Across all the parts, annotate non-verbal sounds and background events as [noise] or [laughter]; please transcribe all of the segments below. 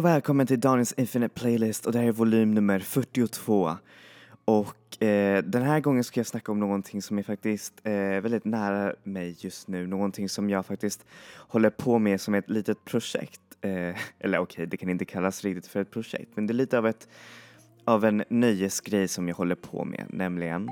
Hej och välkommen till Daniels Infinite Playlist och det här är volym nummer 42. Och eh, den här gången ska jag snacka om någonting som är faktiskt eh, väldigt nära mig just nu. Någonting som jag faktiskt håller på med som ett litet projekt. Eh, eller okej, okay, det kan inte kallas riktigt för ett projekt, men det är lite av, ett, av en nöjesgrej som jag håller på med, nämligen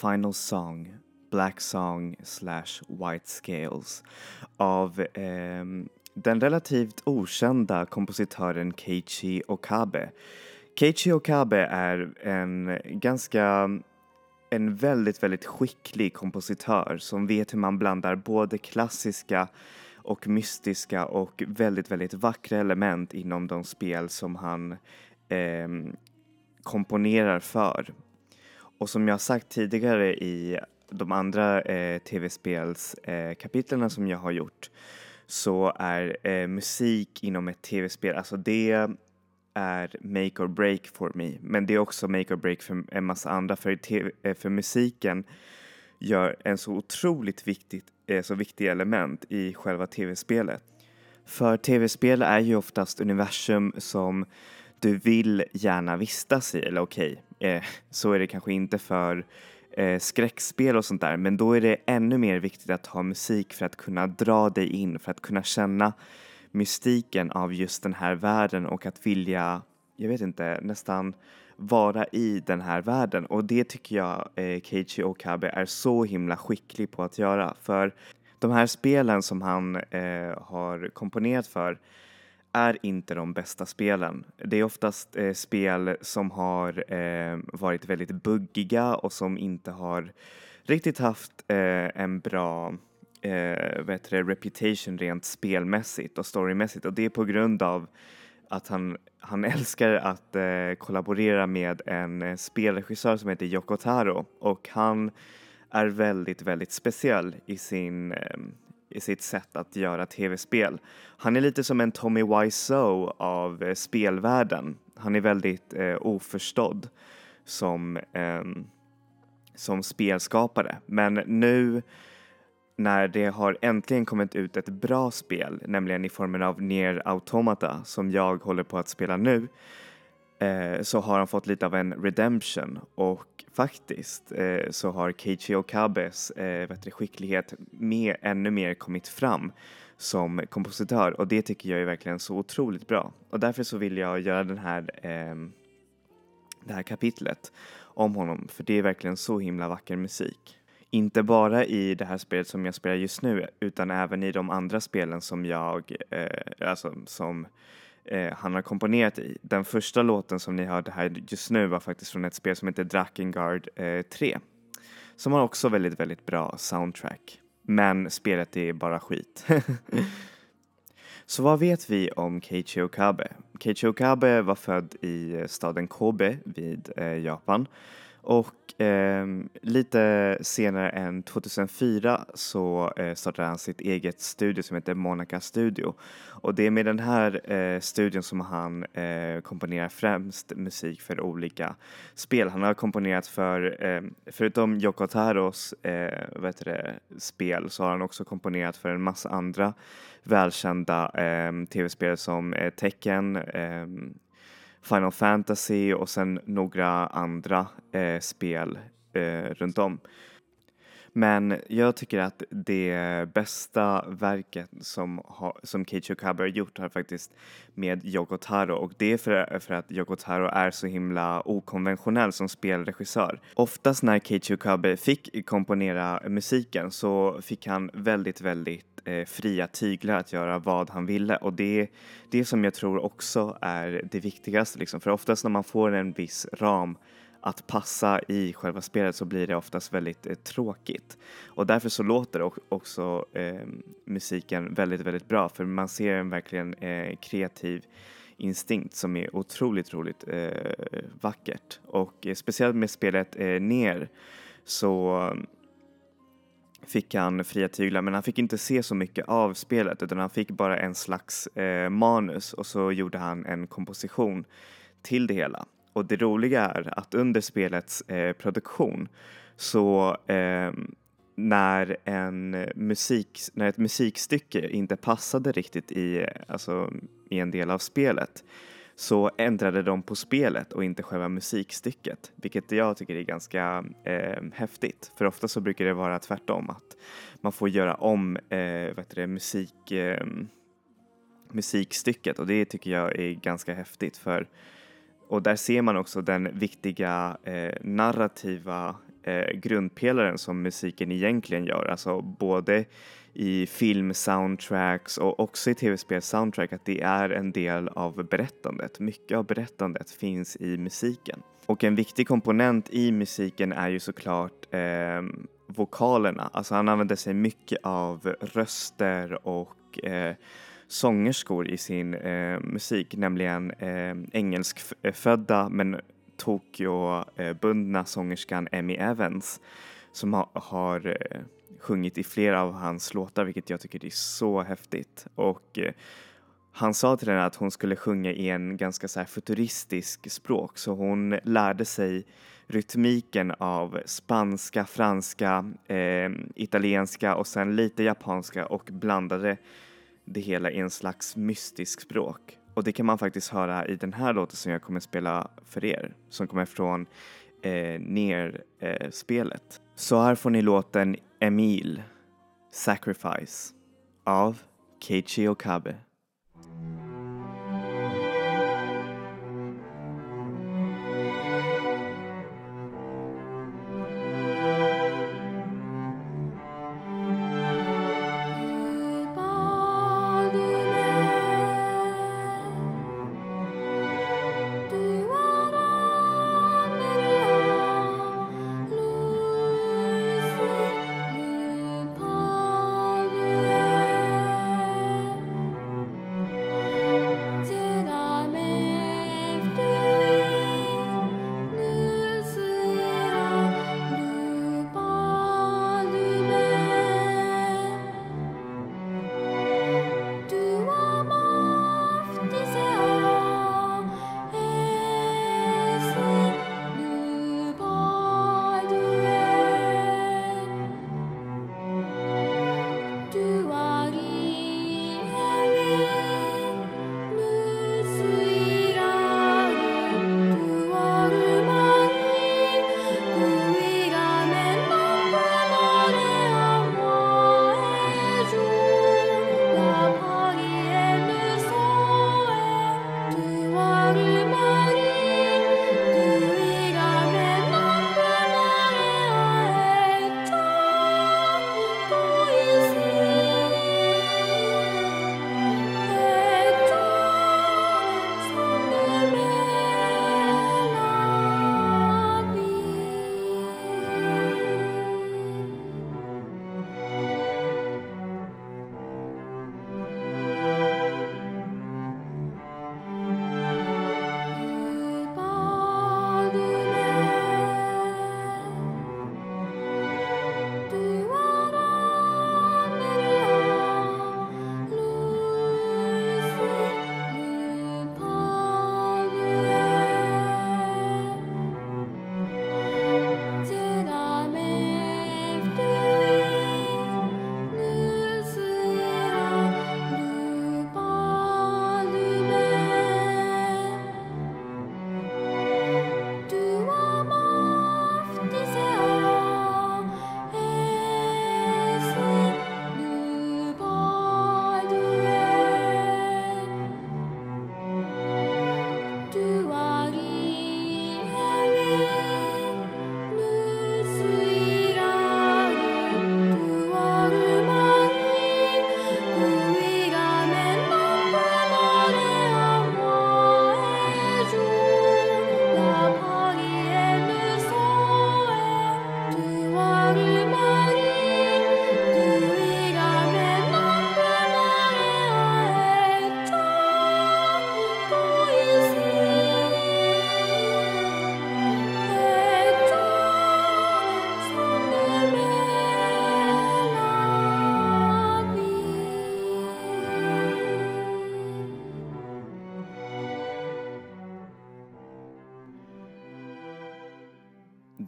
Final Song, Black Song slash White Scales av eh, den relativt okända kompositören Keiichi Okabe. Keiichi Okabe är en ganska en väldigt, väldigt skicklig kompositör som vet hur man blandar både klassiska och mystiska och väldigt, väldigt vackra element inom de spel som han eh, komponerar för. Och som jag sagt tidigare i de andra eh, tv-spelskapitlen eh, som jag har gjort så är eh, musik inom ett tv-spel, alltså det är make or break for me. Men det är också make or break för en massa andra för, TV, eh, för musiken gör en så otroligt viktigt, eh, så viktig element i själva tv-spelet. För tv-spel är ju oftast universum som du vill gärna vistas i, eller okej, okay, eh, så är det kanske inte för eh, skräckspel och sånt där, men då är det ännu mer viktigt att ha musik för att kunna dra dig in, för att kunna känna mystiken av just den här världen och att vilja, jag vet inte, nästan vara i den här världen. Och det tycker jag eh, Keiichi Okabe är så himla skicklig på att göra för de här spelen som han eh, har komponerat för är inte de bästa spelen. Det är oftast eh, spel som har eh, varit väldigt buggiga och som inte har riktigt haft eh, en bra eh, vet det, reputation rent spelmässigt och storymässigt och det är på grund av att han, han [laughs] älskar att eh, kollaborera med en eh, spelregissör som heter Yoko Taro och han är väldigt, väldigt speciell i sin eh, i sitt sätt att göra tv-spel. Han är lite som en Tommy Wiseau av eh, spelvärlden. Han är väldigt eh, oförstådd som, eh, som spelskapare. Men nu när det har äntligen kommit ut ett bra spel, nämligen i formen av Nier Automata som jag håller på att spela nu, eh, så har han fått lite av en redemption och faktiskt eh, så har Keiichi Okabes eh, skicklighet med, ännu mer kommit fram som kompositör. Och det tycker jag är verkligen så otroligt bra. Och därför så vill jag göra den här, eh, det här kapitlet om honom. För det är verkligen så himla vacker musik. Inte bara i det här spelet som jag spelar just nu utan även i de andra spelen som jag, eh, alltså som eh, han har komponerat i. Den första låten som ni hörde här just nu var faktiskt från ett spel som heter Drakengard eh, 3 som har också väldigt, väldigt bra soundtrack. Men spelet är bara skit. [laughs] Så vad vet vi om Keiichi Okabe? Keiichi Okabe var född i eh, staden Kobe vid eh, Japan och eh, lite senare än 2004 så eh, startade han sitt eget studio som heter Monaca Studio. Och det är med den här eh, studion som han eh, komponerar främst musik för olika spel. Han har komponerat för, eh, förutom Yoko Taros eh, det, spel så har han också komponerat för en massa andra välkända eh, tv-spel som eh, ehm, Final Fantasy och sen några andra eh, spel eh, runt om. Men jag tycker att det bästa verket som, ha, som Keiichi Okabe har gjort har faktiskt med Yoko Taro och det är för, för att Yoko Taro är så himla okonventionell som spelregissör. Oftast när Keiichi Okabe fick komponera musiken så fick han väldigt, väldigt eh, fria tyglar att göra vad han ville och det är det som jag tror också är det viktigaste liksom. För oftast när man får en viss ram att passa i själva spelet så blir det oftast väldigt eh, tråkigt. Och därför så låter också eh, musiken väldigt, väldigt bra för man ser en verkligen eh, kreativ instinkt som är otroligt, otroligt eh, vackert. Och eh, speciellt med spelet eh, Ner så ehm, fick han fria tyglar men han fick inte se så mycket av spelet utan han fick bara en slags eh, manus och så gjorde han en komposition till det hela. Och det roliga är att under spelets eh, produktion så eh, när, en musik, när ett musikstycke inte passade riktigt i, alltså, i en del av spelet så ändrade de på spelet och inte själva musikstycket, vilket jag tycker är ganska eh, häftigt. För ofta så brukar det vara tvärtom, att man får göra om eh, vet det, musik, eh, musikstycket och det tycker jag är ganska häftigt för och där ser man också den viktiga eh, narrativa eh, grundpelaren som musiken egentligen gör, alltså både i film-soundtracks och också i tv-spel-soundtrack att det är en del av berättandet. Mycket av berättandet finns i musiken. Och en viktig komponent i musiken är ju såklart eh, vokalerna. Alltså han använder sig mycket av röster och eh, sångerskor i sin eh, musik, nämligen eh, engelskfödda men Tokyo-bundna sångerskan Emmy Evans som ha, har eh, sjungit i flera av hans låtar vilket jag tycker är så häftigt. Och eh, han sa till henne att hon skulle sjunga i en ganska så futuristisk språk så hon lärde sig rytmiken av spanska, franska, eh, italienska och sen lite japanska och blandade det hela i en slags mystisk språk. Och det kan man faktiskt höra i den här låten som jag kommer spela för er, som kommer från eh, Ner-spelet. Eh, Så här får ni låten Emil, Sacrifice, av Keiichi Okabe.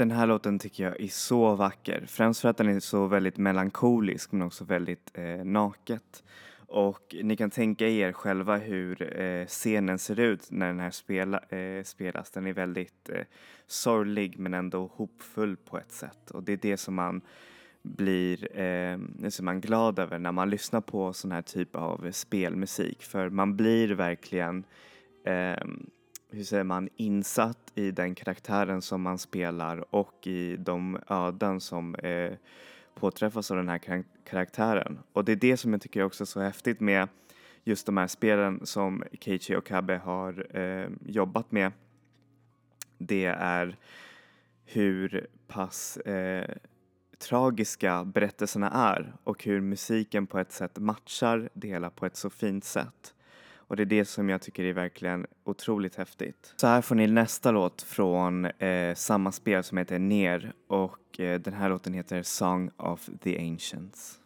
Den här låten tycker jag är så vacker. Främst för att den är så väldigt melankolisk men också väldigt eh, naket. Och ni kan tänka er själva hur eh, scenen ser ut när den här spela, eh, spelas. Den är väldigt eh, sorglig men ändå hopfull på ett sätt. Och det är det som man blir eh, som man glad över när man lyssnar på sån här typ av spelmusik. För man blir verkligen eh, hur säger man, insatt i den karaktären som man spelar och i de öden som eh, påträffas av den här karaktären. Och det är det som jag tycker också är så häftigt med just de här spelen som Keiichi Okabe har eh, jobbat med. Det är hur pass eh, tragiska berättelserna är och hur musiken på ett sätt matchar det hela på ett så fint sätt. Och det är det som jag tycker är verkligen otroligt häftigt. Så här får ni nästa låt från eh, samma spel som heter Ner och eh, den här låten heter Song of the Ancients.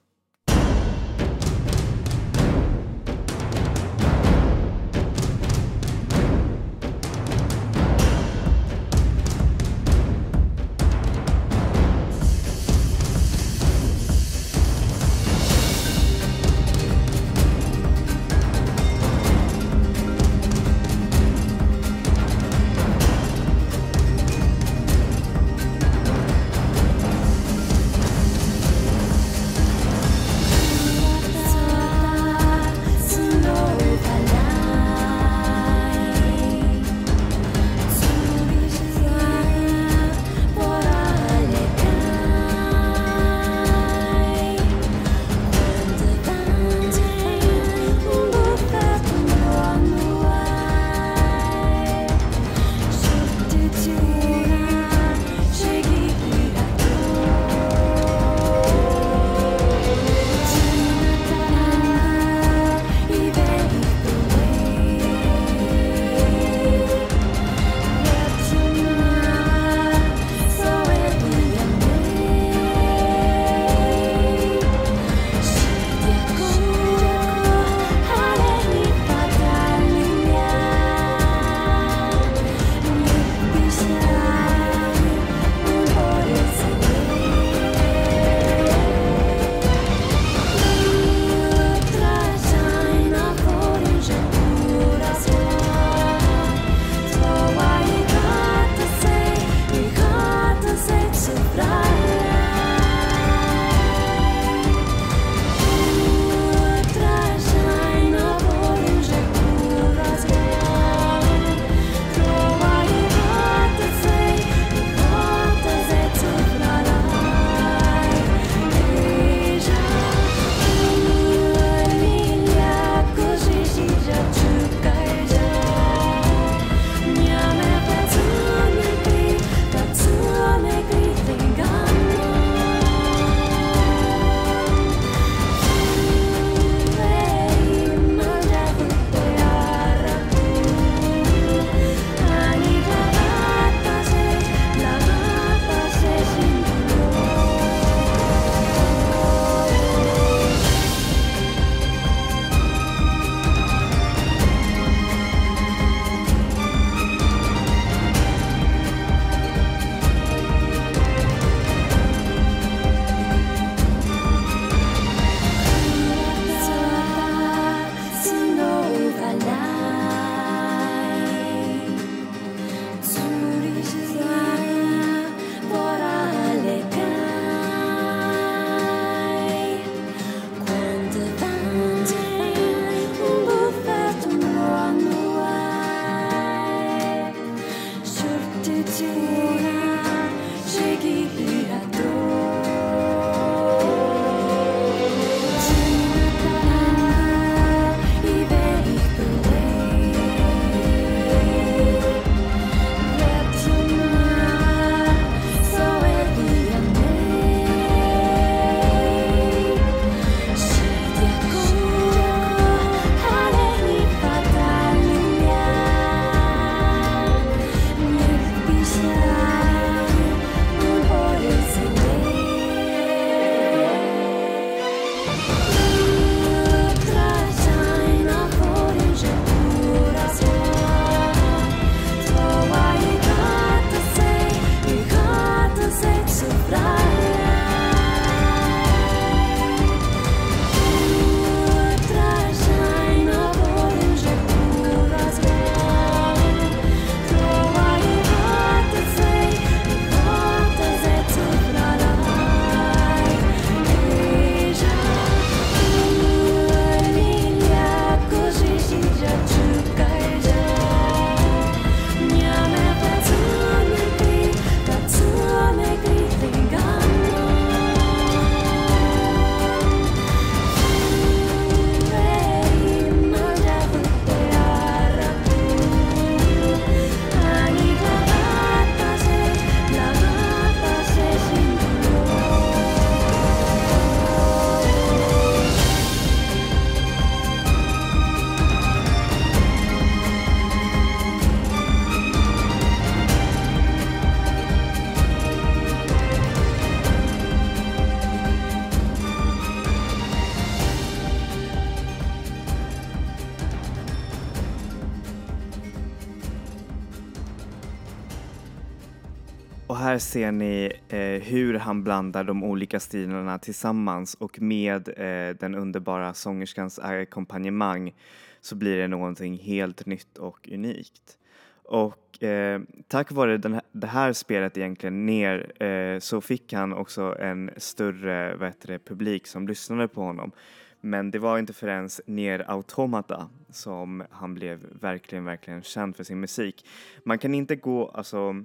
Här ser ni eh, hur han blandar de olika stilarna tillsammans och med eh, den underbara sångerskans ackompanjemang så blir det någonting helt nytt och unikt. Och eh, tack vare den här, det här spelet egentligen ner eh, så fick han också en större bättre publik som lyssnade på honom. Men det var inte förrän ner Automata som han blev verkligen, verkligen känd för sin musik. Man kan inte gå, alltså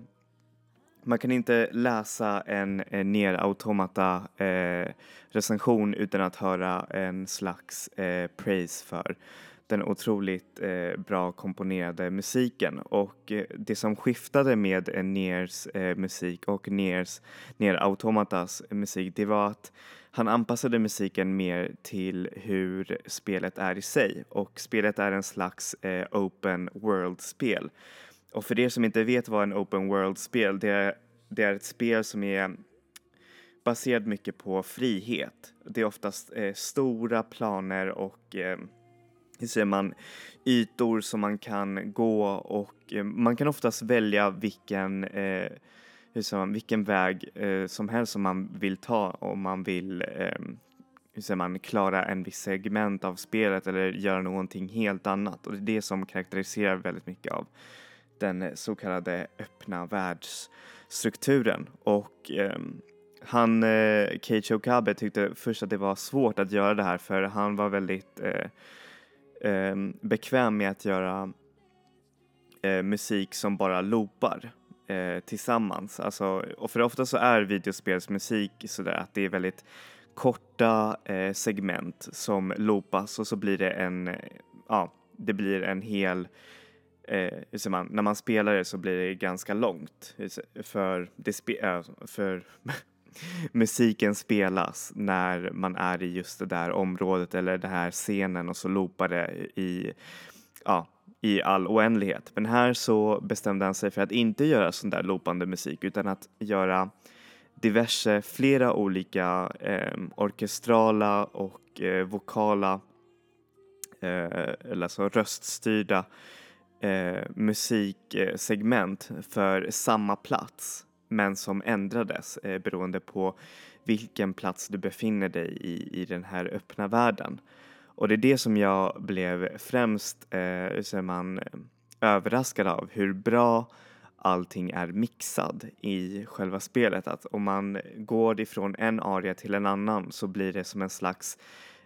man kan inte läsa en, en ner automata eh, recension utan att höra en slags eh, praise för den otroligt eh, bra komponerade musiken och eh, det som skiftade med eh, Ners musik och Ners, Ner Automatas musik det var att han anpassade musiken mer till hur spelet är i sig och spelet är en slags eh, open world-spel. Och för er som inte vet vad en open world-spel det är, det är ett spel som är baserat mycket på frihet. Det är oftast eh, stora planer och eh, hur säger man, ytor som man kan gå och eh, man kan oftast välja vilken, eh, hur säger man, vilken väg eh, som helst som man vill ta om man vill eh, hur säger man, klara en viss segment av spelet eller göra någonting helt annat och det är det som karaktäriserar väldigt mycket av den så kallade öppna världsstrukturen och eh, han, eh, Keiichi Okabe tyckte först att det var svårt att göra det här för han var väldigt eh, eh, bekväm med att göra eh, musik som bara loopar eh, tillsammans. Alltså, och för ofta så är videospelsmusik sådär att det är väldigt korta eh, segment som loopas och så blir det en, ja, det blir en hel eh, man, när man spelar det så blir det ganska långt för, det spe, eh, för [laughs] musiken spelas när man är i just det där området eller den här scenen och så loopar det i, ja, i all oändlighet. Men här så bestämde han sig för att inte göra sån där loopande musik utan att göra diverse, flera olika eh, orkestrala och eh, vokala eh, eller alltså röststyrda eh, musiksegment för samma plats men som ändrades eh, beroende på vilken plats du befinner dig i, i den här öppna världen. Och det är det som jag blev främst eh, man, eh, överraskad av, hur bra allting är mixad i själva spelet. Att om man går ifrån en aria till en annan så blir det som en slags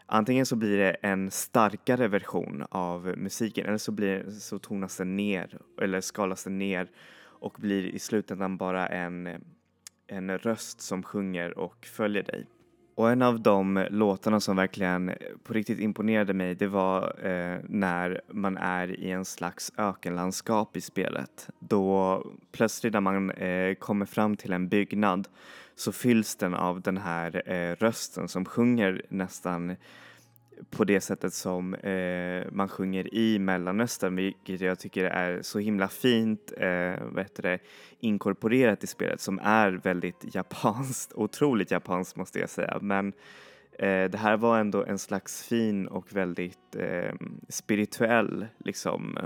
Antingen så blir det en starkare version av musiken eller så, blir, så tonas den ner eller skalas den ner och blir i slutändan bara en, en röst som sjunger och följer dig. Och en av de låtarna som verkligen på riktigt imponerade mig det var eh, när man är i en slags ökenlandskap i spelet. Då plötsligt när man eh, kommer fram till en byggnad så fylls den av den här eh, rösten som sjunger nästan på det sättet som eh, man sjunger i Mellanöstern vilket jag tycker är så himla fint eh, vad det, inkorporerat i spelet som är väldigt [laughs] japanskt, otroligt japanskt måste jag säga men eh, det här var ändå en slags fin och väldigt eh, spirituell liksom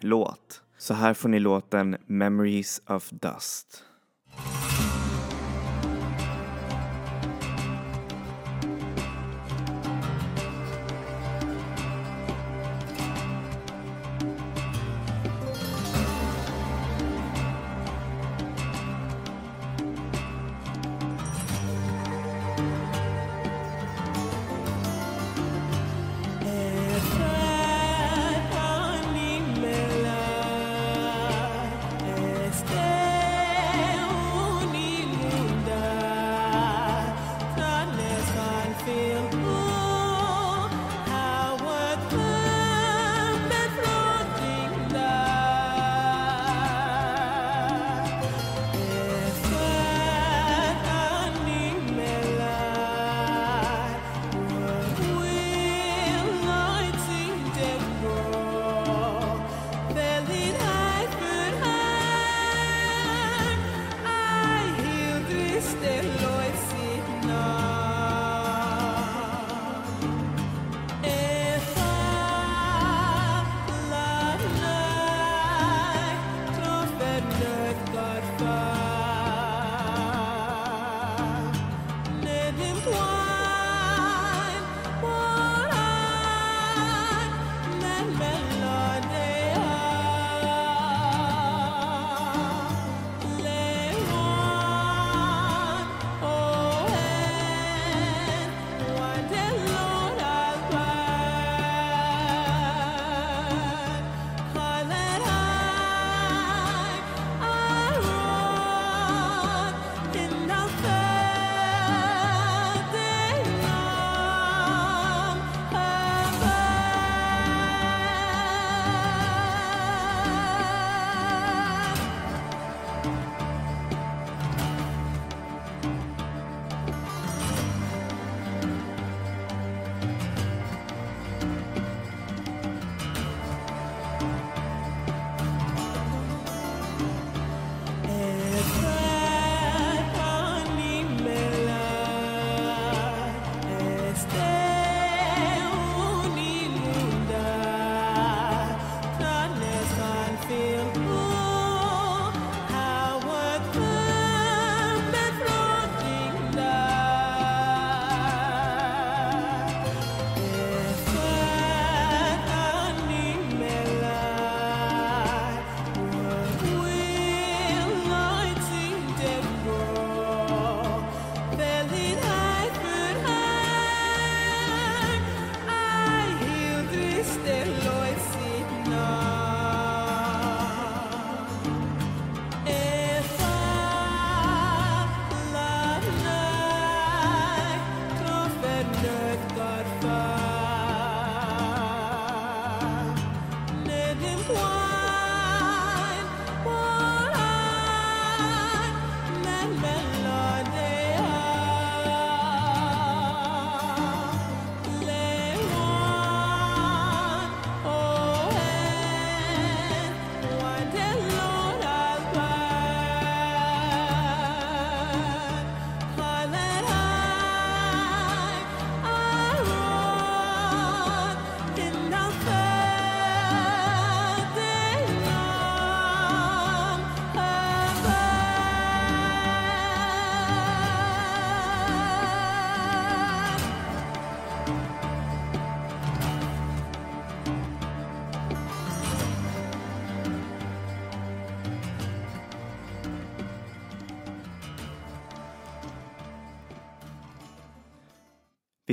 låt. Så här får ni låten Memories of Dust.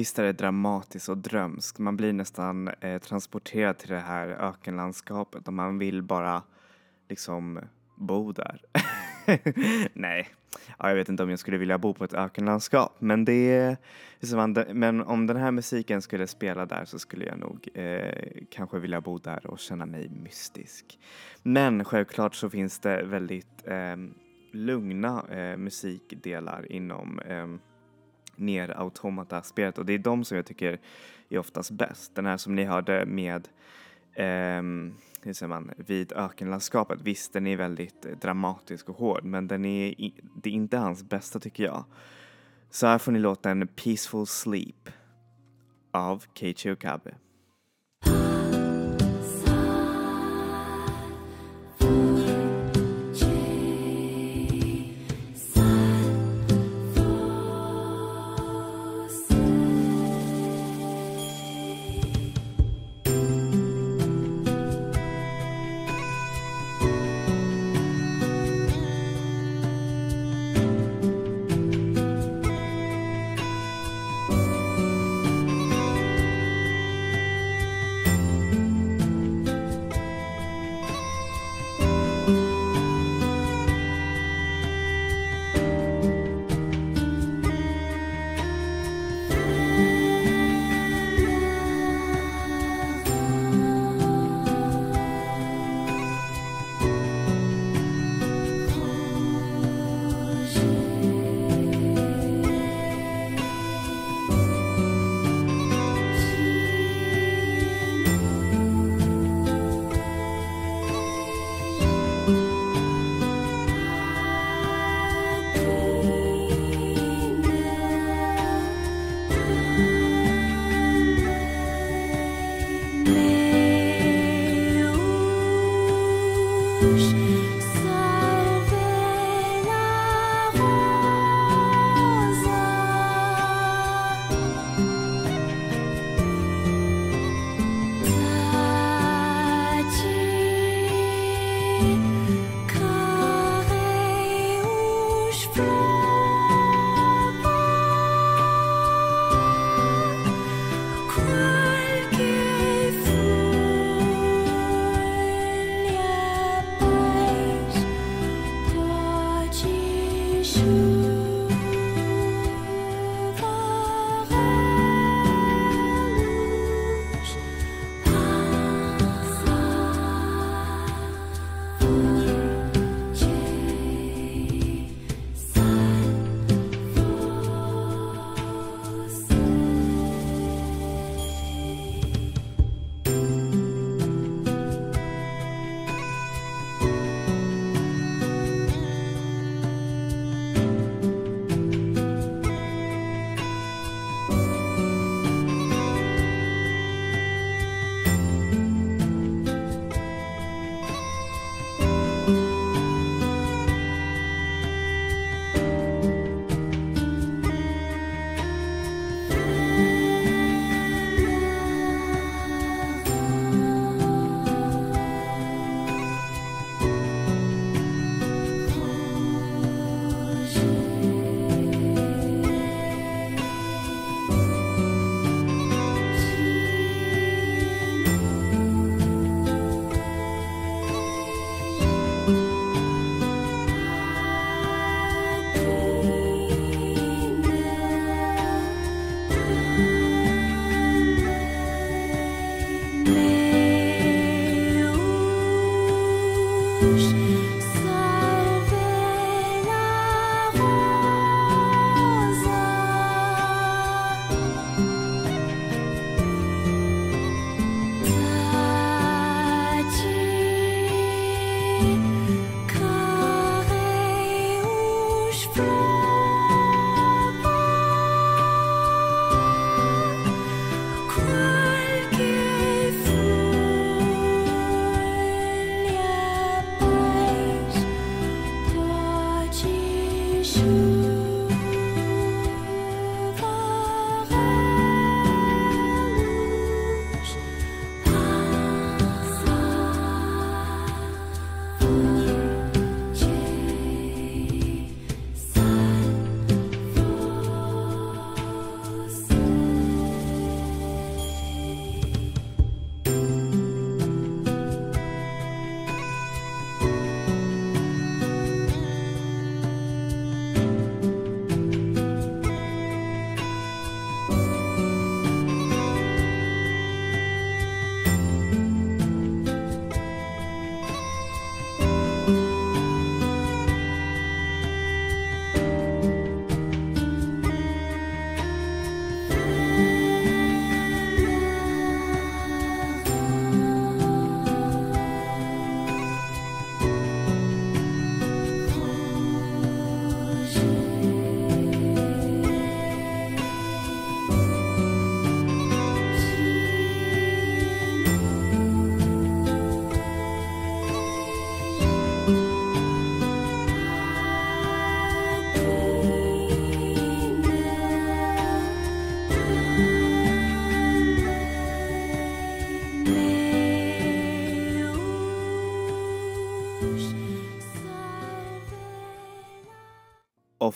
Visst är det dramatiskt och drömskt. Man blir nästan eh, transporterad till det här ökenlandskapet och man vill bara liksom bo där. [laughs] Nej, ja, jag vet inte om jag skulle vilja bo på ett ökenlandskap, men det liksom, men om den här musiken skulle spela där så skulle jag nog eh, kanske vilja bo där och känna mig mystisk. Men självklart så finns det väldigt eh, lugna eh, musikdelar inom eh, ner automata-spelet och det är de som jag tycker är oftast bäst. Den här som ni hörde med um, hur säger man, vid ökenlandskapet. Visst, den är väldigt dramatisk och hård, men den är, det är inte hans bästa tycker jag. Så här får ni låten Peaceful Sleep av Keiichi Okabe.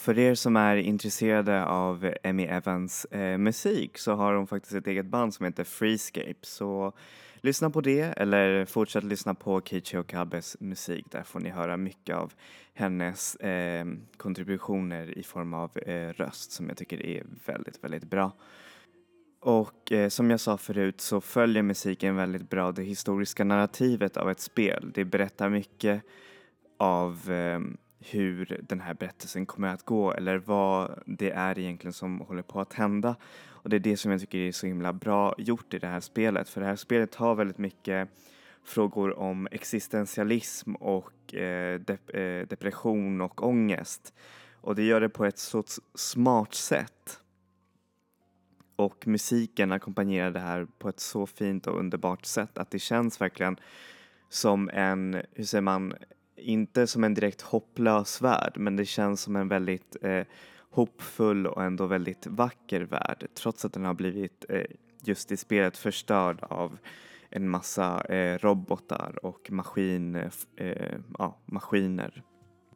För er som är intresserade av Emmy Evans eh, musik så har hon faktiskt ett eget band som heter Freescape. Så lyssna på det eller fortsätt lyssna på Kichi Okabes musik. Där får ni höra mycket av hennes eh, kontributioner i form av eh, röst som jag tycker är väldigt, väldigt bra. Och eh, som jag sa förut så följer musiken väldigt bra det historiska narrativet av ett spel. Det berättar mycket av eh, hur den här berättelsen kommer att gå eller vad det är egentligen som håller på att hända. Och det är det som jag tycker är så himla bra gjort i det här spelet. För det här spelet har väldigt mycket frågor om existentialism och eh, dep eh, depression och ångest. Och det gör det på ett så smart sätt. Och musiken ackompanjerar det här på ett så fint och underbart sätt att det känns verkligen som en, hur säger man, inte som en direkt hopplös värld men det känns som en väldigt eh, hoppfull och ändå väldigt vacker värld trots att den har blivit eh, just i spelet förstörd av en massa eh, robotar och maskin, eh, eh ja, maskiner.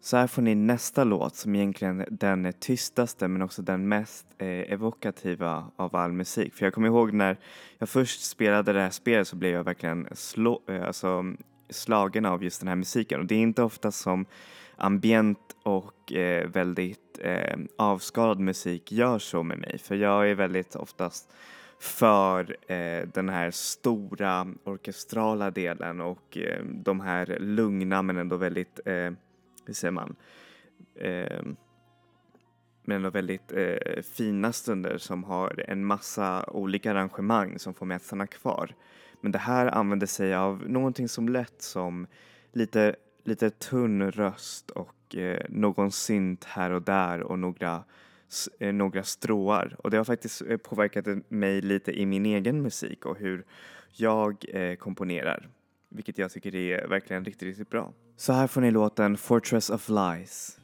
Så här får ni nästa låt som egentligen den tystaste men också den mest eh, evokativa av all musik. För jag kommer ihåg när jag först spelade det här spelet så blev jag verkligen slå, eh, alltså, slagen av just den här musiken. Och det är inte ofta som ambient och eh, väldigt eh, avskalad musik gör så med mig. För jag är väldigt oftast för eh, den här stora orkestrala delen och eh, de här lugna men ändå väldigt, eh, hur säger man, eh, men ändå väldigt eh, fina stunder som har en massa olika arrangemang som får mig att stanna kvar. Men det här använder sig av någonting som lätt som lite, lite tunn röst och eh, någon synt här och där och några, eh, några stråar. Och det har faktiskt eh, påverkat mig lite i min egen musik och hur jag eh, komponerar. Vilket jag tycker är verkligen riktigt, riktigt bra. Så här får ni låten Fortress of Lies.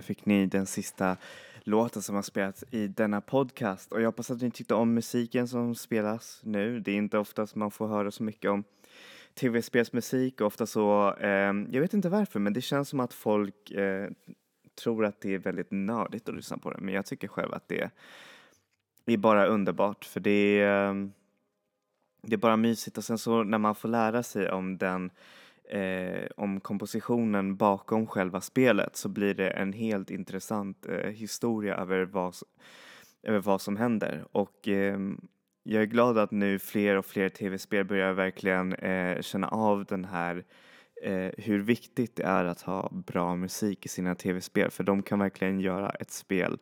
Där fick ni den sista låten som har spelats i denna podcast. Och jag hoppas att ni tyckte om musiken som spelas nu. Det är inte ofta som man får höra så mycket om tv-spelsmusik. Ofta så, eh, jag vet inte varför, men det känns som att folk eh, tror att det är väldigt nördigt att lyssna på det, men jag tycker själv att det är bara underbart för det är, eh, det är bara mysigt. Och sen så när man får lära sig om den eh, om kompositionen bakom själva spelet så blir det en helt intressant eh, historia över vad, över vad som händer. Och eh, jag är glad att nu fler och fler tv-spel börjar verkligen eh, känna av den här eh, hur viktigt det är att ha bra musik i sina tv-spel. För de kan verkligen göra ett spel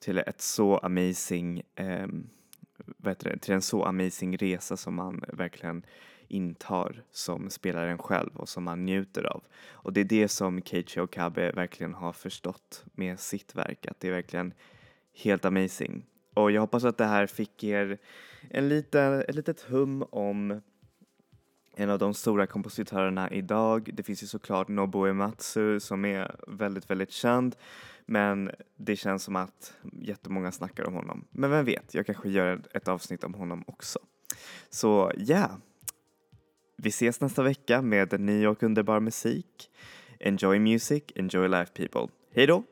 till ett så amazing eh, det, till en så amazing resa som man verkligen intar som spelaren själv och som man njuter av. Och det är det som Keiichi Okabe verkligen har förstått med sitt verk, att det är verkligen helt amazing. Och jag hoppas att det här fick er en liten, ett litet hum om en av de stora kompositörerna idag. Det finns ju såklart Nobuo Ematsu som är väldigt, väldigt känd. Men det känns som att jättemånga snackar om honom. Men vem vet, jag kanske gör ett avsnitt om honom också. Så ja, yeah vi ses nästa vecka med ny och underbar musik. Enjoy music, enjoy life people. Hej då!